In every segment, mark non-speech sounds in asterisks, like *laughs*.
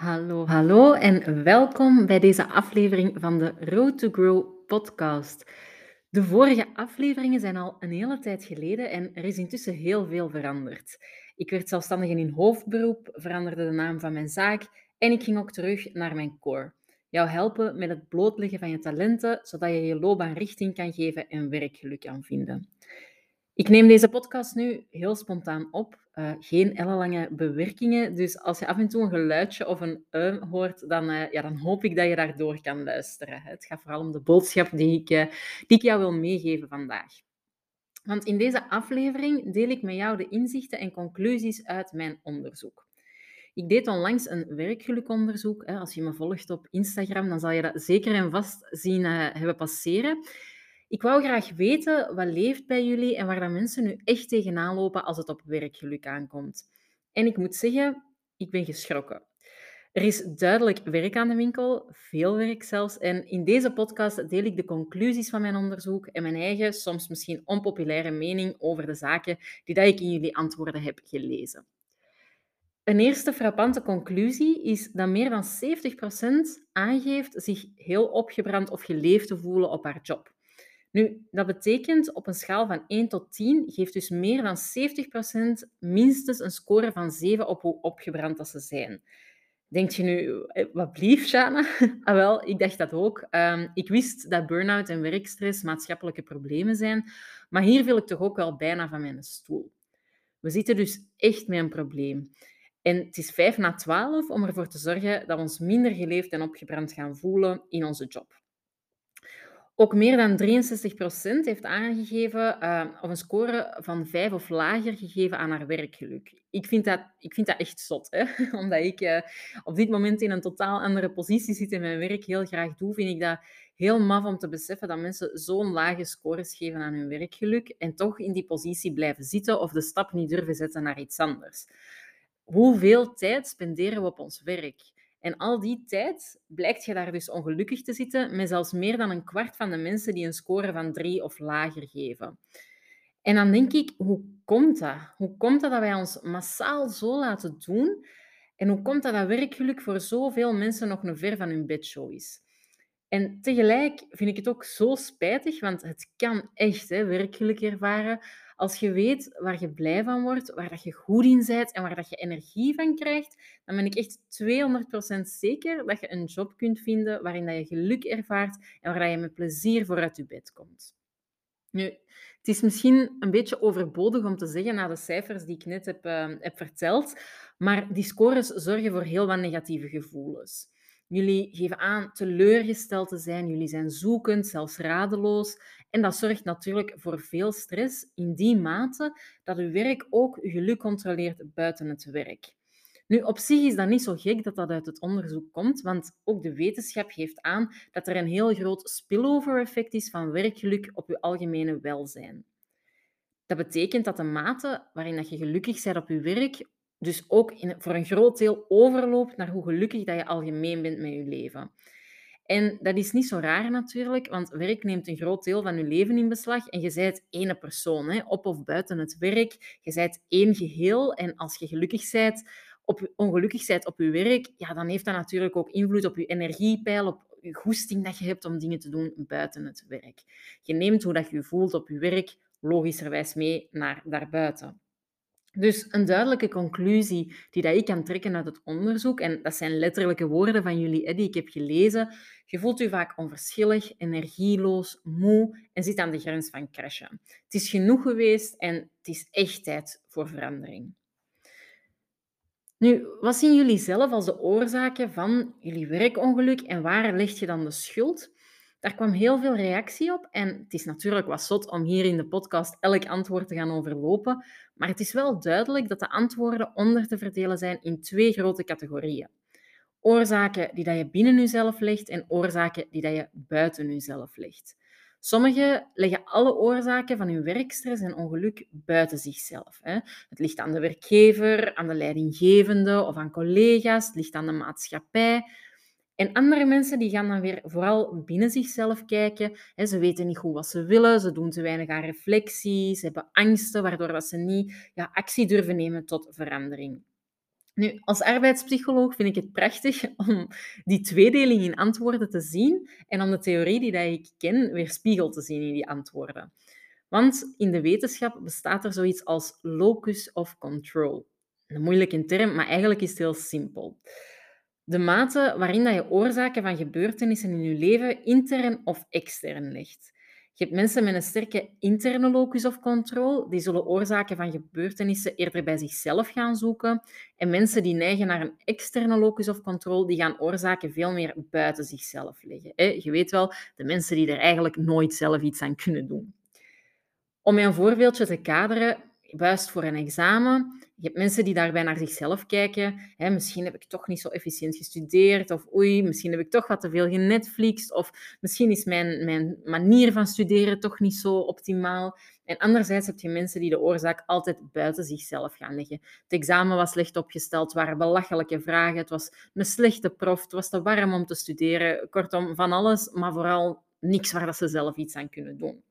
Hallo, hallo en welkom bij deze aflevering van de Road to Grow podcast. De vorige afleveringen zijn al een hele tijd geleden en er is intussen heel veel veranderd. Ik werd zelfstandige in hoofdberoep, veranderde de naam van mijn zaak en ik ging ook terug naar mijn core. Jou helpen met het blootleggen van je talenten, zodat je je loopbaan richting kan geven en werkgeluk kan vinden. Ik neem deze podcast nu heel spontaan op. Uh, geen ellenlange bewerkingen. Dus als je af en toe een geluidje of een um hoort, dan, uh, ja, dan hoop ik dat je daardoor kan luisteren. Het gaat vooral om de boodschap die ik, uh, die ik jou wil meegeven vandaag. Want in deze aflevering deel ik met jou de inzichten en conclusies uit mijn onderzoek. Ik deed onlangs een werkgelukonderzoek. Als je me volgt op Instagram, dan zal je dat zeker en vast zien hebben passeren. Ik wou graag weten wat leeft bij jullie en waar dat mensen nu echt tegenaan lopen als het op werkgeluk aankomt. En ik moet zeggen, ik ben geschrokken. Er is duidelijk werk aan de winkel, veel werk zelfs. En in deze podcast deel ik de conclusies van mijn onderzoek en mijn eigen, soms misschien onpopulaire mening over de zaken die dat ik in jullie antwoorden heb gelezen. Een eerste frappante conclusie is dat meer dan 70% aangeeft zich heel opgebrand of geleefd te voelen op haar job. Nu, dat betekent op een schaal van 1 tot 10 geeft dus meer dan 70% minstens een score van 7 op hoe opgebrand dat ze zijn. Denk je nu, eh, wat blief, Shana? *laughs* ah, wel, ik dacht dat ook. Um, ik wist dat burn-out en werkstress maatschappelijke problemen zijn, maar hier viel ik toch ook wel bijna van mijn stoel. We zitten dus echt met een probleem. En het is 5 na 12 om ervoor te zorgen dat we ons minder geleefd en opgebrand gaan voelen in onze job. Ook meer dan 63% heeft aangegeven uh, of een score van 5 of lager gegeven aan haar werkgeluk. Ik vind dat, ik vind dat echt zot, hè? *laughs* omdat ik uh, op dit moment in een totaal andere positie zit en mijn werk heel graag doe, vind ik dat heel maf om te beseffen dat mensen zo'n lage scores geven aan hun werkgeluk en toch in die positie blijven zitten of de stap niet durven zetten naar iets anders. Hoeveel tijd spenderen we op ons werk? En al die tijd blijkt je daar dus ongelukkig te zitten met zelfs meer dan een kwart van de mensen die een score van drie of lager geven. En dan denk ik, hoe komt dat? Hoe komt dat dat wij ons massaal zo laten doen? En hoe komt dat dat werkgeluk voor zoveel mensen nog een ver van hun bedshow is? En tegelijk vind ik het ook zo spijtig, want het kan echt hè, werkgeluk ervaren als je weet waar je blij van wordt, waar dat je goed in bent en waar dat je energie van krijgt, dan ben ik echt 200% zeker dat je een job kunt vinden waarin dat je geluk ervaart en waar je met plezier vooruit je bed komt. Nu, het is misschien een beetje overbodig om te zeggen na de cijfers die ik net heb, uh, heb verteld, maar die scores zorgen voor heel wat negatieve gevoelens. Jullie geven aan teleurgesteld te zijn, jullie zijn zoekend, zelfs radeloos. En dat zorgt natuurlijk voor veel stress in die mate dat uw werk ook uw geluk controleert buiten het werk. Nu, op zich is dat niet zo gek dat dat uit het onderzoek komt, want ook de wetenschap geeft aan dat er een heel groot spillover effect is van werkgeluk op uw algemene welzijn. Dat betekent dat de mate waarin dat je gelukkig bent op je werk dus ook in, voor een groot deel overloopt naar hoe gelukkig dat je algemeen bent met je leven. En dat is niet zo raar natuurlijk, want werk neemt een groot deel van je leven in beslag en je bent één persoon, hè, op of buiten het werk. Je bent één geheel en als je gelukkig bent, op, ongelukkig bent op je werk, ja, dan heeft dat natuurlijk ook invloed op je energiepeil, op je goesting dat je hebt om dingen te doen buiten het werk. Je neemt hoe dat je je voelt op je werk logischerwijs mee naar daarbuiten. Dus een duidelijke conclusie die dat ik kan trekken uit het onderzoek, en dat zijn letterlijke woorden van jullie die ik heb gelezen, je voelt je vaak onverschillig, energieloos, moe en zit aan de grens van crashen. Het is genoeg geweest en het is echt tijd voor verandering. Nu, wat zien jullie zelf als de oorzaken van jullie werkongeluk en waar leg je dan de schuld? Daar kwam heel veel reactie op en het is natuurlijk wat zot om hier in de podcast elk antwoord te gaan overlopen, maar het is wel duidelijk dat de antwoorden onder te verdelen zijn in twee grote categorieën. Oorzaken die dat je binnen jezelf legt en oorzaken die dat je buiten jezelf legt. Sommigen leggen alle oorzaken van hun werkstress en ongeluk buiten zichzelf. Het ligt aan de werkgever, aan de leidinggevende of aan collega's, het ligt aan de maatschappij, en andere mensen die gaan dan weer vooral binnen zichzelf kijken. Ze weten niet goed wat ze willen, ze doen te weinig aan reflectie, ze hebben angsten, waardoor ze niet ja, actie durven nemen tot verandering. Nu, als arbeidspsycholoog vind ik het prachtig *laughs* om die tweedeling in antwoorden te zien en om de theorie die dat ik ken weerspiegeld te zien in die antwoorden. Want in de wetenschap bestaat er zoiets als locus of control. Een moeilijke term, maar eigenlijk is het heel simpel. De mate waarin dat je oorzaken van gebeurtenissen in je leven intern of extern legt. Je hebt mensen met een sterke interne locus of control, die zullen oorzaken van gebeurtenissen eerder bij zichzelf gaan zoeken. En mensen die neigen naar een externe locus of control, die gaan oorzaken veel meer buiten zichzelf leggen. Je weet wel, de mensen die er eigenlijk nooit zelf iets aan kunnen doen. Om een voorbeeldje te kaderen, buist voor een examen. Je hebt mensen die daarbij naar zichzelf kijken. Hè, misschien heb ik toch niet zo efficiënt gestudeerd. Of oei, misschien heb ik toch wat te veel genetflixt. Of misschien is mijn, mijn manier van studeren toch niet zo optimaal. En anderzijds heb je mensen die de oorzaak altijd buiten zichzelf gaan leggen. Het examen was slecht opgesteld, waren belachelijke vragen. Het was een slechte prof, het was te warm om te studeren. Kortom, van alles, maar vooral niks waar dat ze zelf iets aan kunnen doen.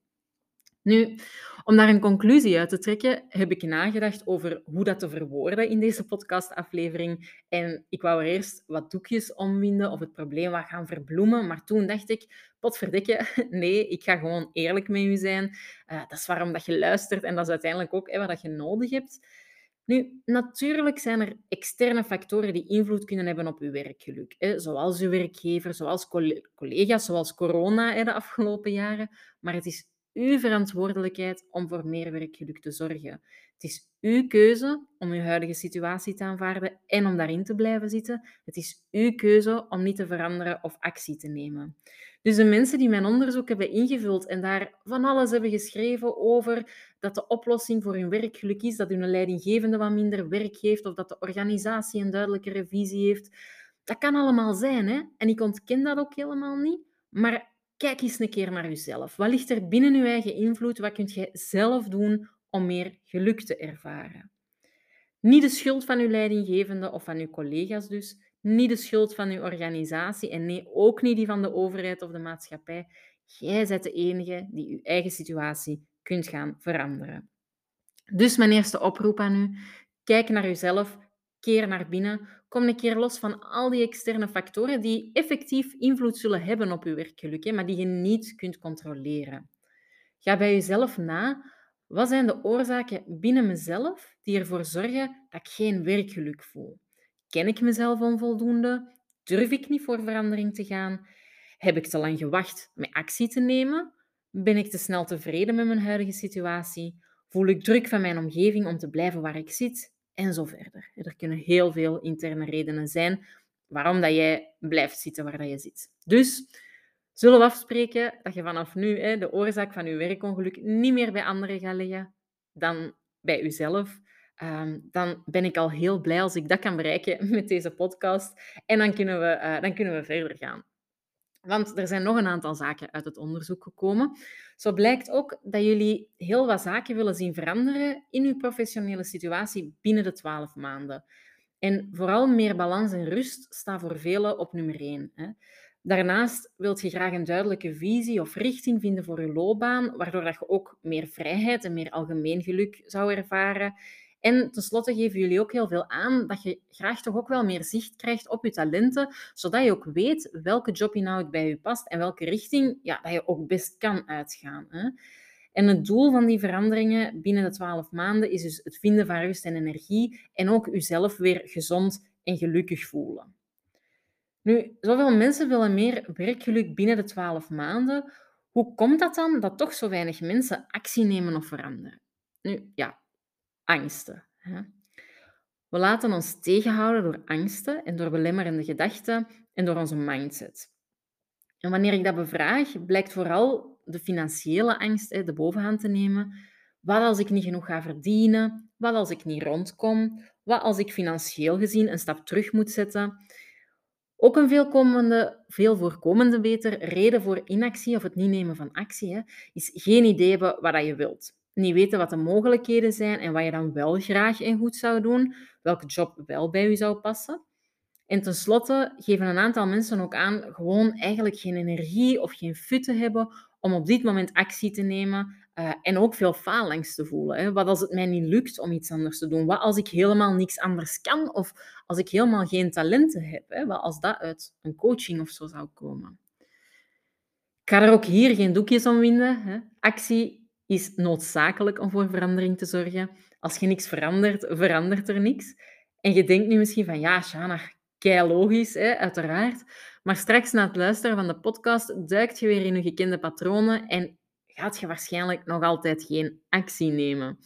Nu, om daar een conclusie uit te trekken, heb ik nagedacht over hoe dat te verwoorden in deze podcastaflevering. En ik wou er eerst wat doekjes omwinden of het probleem wat gaan verbloemen. Maar toen dacht ik, potverdikke, *laughs* nee, ik ga gewoon eerlijk met u zijn. Uh, dat is waarom dat je luistert en dat is uiteindelijk ook wat je nodig hebt. Nu, natuurlijk zijn er externe factoren die invloed kunnen hebben op uw werkgeluk. Hè, zoals uw werkgever, zoals collega's, zoals corona hè, de afgelopen jaren. Maar het is uw verantwoordelijkheid om voor meer werkgeluk te zorgen. Het is uw keuze om uw huidige situatie te aanvaarden en om daarin te blijven zitten. Het is uw keuze om niet te veranderen of actie te nemen. Dus de mensen die mijn onderzoek hebben ingevuld en daar van alles hebben geschreven over dat de oplossing voor hun werkgeluk is dat hun leidinggevende wat minder werk geeft of dat de organisatie een duidelijkere visie heeft, dat kan allemaal zijn. Hè? En ik ontken dat ook helemaal niet. Maar Kijk eens een keer naar jezelf. Wat ligt er binnen je eigen invloed? Wat kunt je zelf doen om meer geluk te ervaren? Niet de schuld van uw leidinggevende of van uw collega's dus. Niet de schuld van uw organisatie en nee, ook niet die van de overheid of de maatschappij. Jij bent de enige die uw eigen situatie kunt gaan veranderen. Dus mijn eerste oproep aan u. Kijk naar uzelf, keer naar binnen. Kom een keer los van al die externe factoren die effectief invloed zullen hebben op je werkgeluk, maar die je niet kunt controleren. Ga bij jezelf na. Wat zijn de oorzaken binnen mezelf die ervoor zorgen dat ik geen werkgeluk voel? Ken ik mezelf onvoldoende? Durf ik niet voor verandering te gaan? Heb ik te lang gewacht met actie te nemen? Ben ik te snel tevreden met mijn huidige situatie? Voel ik druk van mijn omgeving om te blijven waar ik zit? En zo verder. Er kunnen heel veel interne redenen zijn waarom dat jij blijft zitten waar dat je zit. Dus zullen we afspreken dat je vanaf nu hè, de oorzaak van je werkongeluk niet meer bij anderen gaat leggen dan bij jezelf. Um, dan ben ik al heel blij als ik dat kan bereiken met deze podcast. En dan kunnen we, uh, dan kunnen we verder gaan. Want er zijn nog een aantal zaken uit het onderzoek gekomen. Zo blijkt ook dat jullie heel wat zaken willen zien veranderen in uw professionele situatie binnen de 12 maanden. En vooral meer balans en rust staat voor velen op nummer 1. Hè. Daarnaast wilt je graag een duidelijke visie of richting vinden voor je loopbaan, waardoor dat je ook meer vrijheid en meer algemeen geluk zou ervaren. En tenslotte geven jullie ook heel veel aan dat je graag toch ook wel meer zicht krijgt op je talenten, zodat je ook weet welke jobinhoud bij je past en welke richting ja, dat je ook best kan uitgaan. Hè. En het doel van die veranderingen binnen de twaalf maanden is dus het vinden van rust en energie en ook jezelf weer gezond en gelukkig voelen. Nu, zoveel mensen willen meer werkgeluk binnen de twaalf maanden. Hoe komt dat dan dat toch zo weinig mensen actie nemen of veranderen? Nu, ja, angsten. We laten ons tegenhouden door angsten en door belemmerende gedachten en door onze mindset. En wanneer ik dat bevraag, blijkt vooral de financiële angst de bovenhand te nemen. Wat als ik niet genoeg ga verdienen? Wat als ik niet rondkom? Wat als ik financieel gezien een stap terug moet zetten? Ook een veel, veel voorkomende beter reden voor inactie of het niet nemen van actie hè, is geen idee hebben wat je wilt niet weten wat de mogelijkheden zijn en wat je dan wel graag en goed zou doen, welke job wel bij je zou passen. En tenslotte geven een aantal mensen ook aan gewoon eigenlijk geen energie of geen fut te hebben om op dit moment actie te nemen Uh, en ook veel faalangst te voelen. Hè. Wat als het mij niet lukt om iets anders te doen? Wat als ik helemaal niks anders kan? Of als ik helemaal geen talenten heb? Hè? Wat als dat uit een coaching of zo zou komen? Ik ga er ook hier geen doekjes om winden. Hè. Actie is noodzakelijk om voor verandering te zorgen. Als je niks verandert, verandert er niks. En je denkt nu misschien van, ja, Shana, kei logisch, hè, uiteraard. Maar straks na het luisteren van de podcast duikt je weer in je gekende patronen en gaat je waarschijnlijk nog altijd geen actie nemen.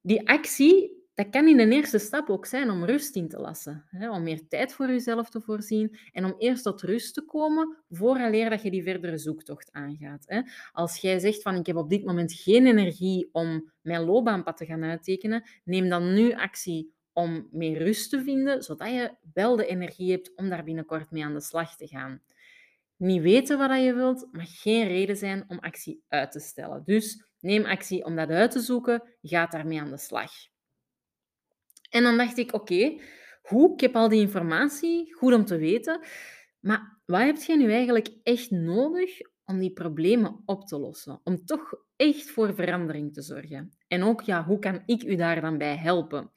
Die actie, dat kan in een eerste stap ook zijn om rust in te lassen. Hè, om meer tijd voor jezelf te voorzien en om eerst tot rust te komen vooraleer dat je die verdere zoektocht aangaat. Hè. Als jij zegt van ik heb op dit moment geen energie om mijn loopbaanpad te gaan uittekenen, neem dan nu actie om meer rust te vinden, zodat je wel de energie hebt om daar binnenkort mee aan de slag te gaan. Niet weten wat je wilt, mag geen reden zijn om actie uit te stellen. Dus neem actie om dat uit te zoeken, ga daarmee aan de slag. En dan dacht ik, oké? Ik heb al die informatie, goed om te weten. Maar wat heb je nu eigenlijk echt nodig om die problemen op te lossen? Om toch echt voor verandering te zorgen? En ook, ja, hoe kan ik u daar dan bij helpen?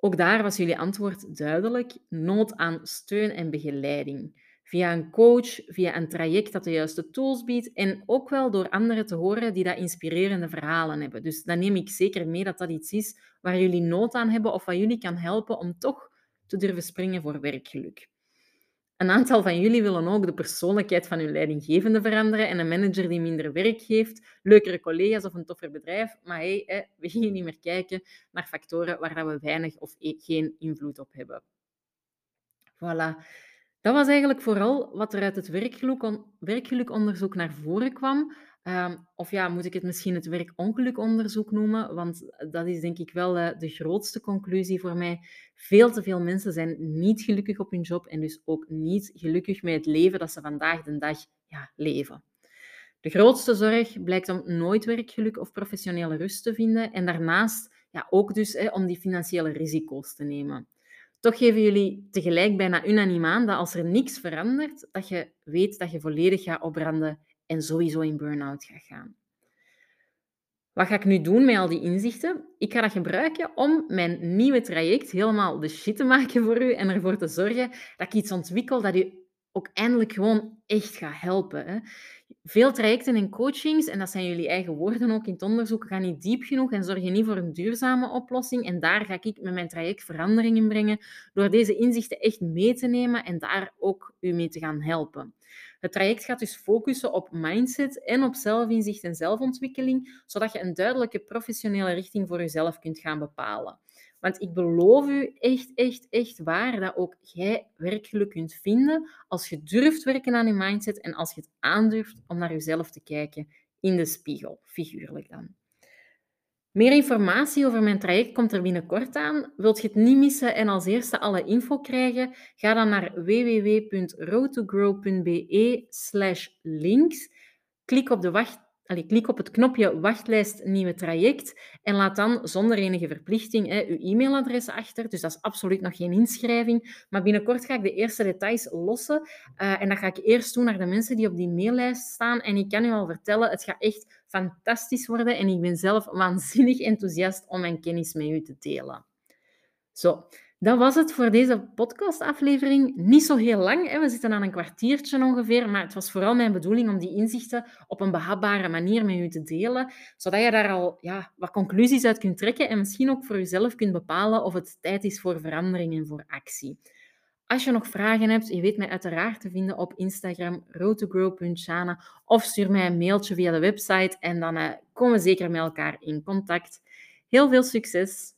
Ook daar was jullie antwoord duidelijk: nood aan steun en begeleiding. Via een coach, via een traject dat de juiste tools biedt en ook wel door anderen te horen die dat inspirerende verhalen hebben. Dus dan neem ik zeker mee dat dat iets is waar jullie nood aan hebben of wat jullie kan helpen om toch te durven springen voor werkgeluk. Een aantal van jullie willen ook de persoonlijkheid van hun leidinggevende veranderen en een manager die minder werk geeft, leukere collega's of een toffer bedrijf. Maar hey, we gingen niet meer kijken naar factoren waar we weinig of e-, geen invloed op hebben. Voilà. Dat was eigenlijk vooral wat er uit het werkgelukonderzoek naar voren kwam. Ehm, of ja, moet ik het misschien het werkongelukonderzoek noemen? Want dat is denk ik wel uh, de grootste conclusie voor mij. Veel te veel mensen zijn niet gelukkig op hun job en dus ook niet gelukkig met het leven dat ze vandaag de dag ja, leven. De grootste zorg blijkt om nooit werkgeluk of professionele rust te vinden en daarnaast ja, ook dus om die financiële risico's te nemen. Toch geven jullie tegelijk bijna unaniem aan dat als er niks verandert, dat je weet dat je volledig gaat opbranden en sowieso in burn-out gaat gaan. Wat ga ik nu doen met al die inzichten? Ik ga dat gebruiken om mijn nieuwe traject helemaal de shit te maken voor u en ervoor te zorgen dat ik iets ontwikkel dat u ook eindelijk gewoon echt gaat helpen. Hè. Veel trajecten en coachings, en dat zijn jullie eigen woorden ook in het onderzoek, gaan niet diep genoeg en zorgen niet voor een duurzame oplossing. En daar ga ik met mijn traject verandering in brengen door deze inzichten echt mee te nemen en daar ook u mee te gaan helpen. Het traject gaat dus focussen op mindset en op zelfinzicht en zelfontwikkeling, zodat je een duidelijke professionele richting voor jezelf kunt gaan bepalen. Want ik beloof u echt, echt, echt waar dat ook jij werkgeluk kunt vinden als je durft werken aan je mindset en als je het aandurft om naar jezelf te kijken in de spiegel, figuurlijk dan. Meer informatie over mijn traject komt er binnenkort aan. Wilt je het niet missen en als eerste alle info krijgen? Ga dan naar www.roadtogrow.be links. Klik op de wacht Allee, klik op het knopje wachtlijst nieuwe traject en laat dan zonder enige verplichting hè, uw e-mailadres achter. Dus dat is absoluut nog geen inschrijving. Maar binnenkort ga ik de eerste details lossen. Uh, en dat ga ik eerst doen naar de mensen die op die maillijst staan. En ik kan u al vertellen, het gaat echt fantastisch worden. En ik ben zelf waanzinnig enthousiast om mijn kennis met u te delen. Zo, dat was het voor deze podcastaflevering. Niet zo heel lang, hè. we zitten aan een kwartiertje ongeveer, maar het was vooral mijn bedoeling om die inzichten op een behapbare manier met u te delen, zodat je daar al ja, wat conclusies uit kunt trekken en misschien ook voor jezelf kunt bepalen of het tijd is voor verandering en voor actie. Als je nog vragen hebt, je weet mij uiteraard te vinden op Instagram, roadtogrow.shana, of stuur mij een mailtje via de website en dan uh, komen we zeker met elkaar in contact. Heel veel succes!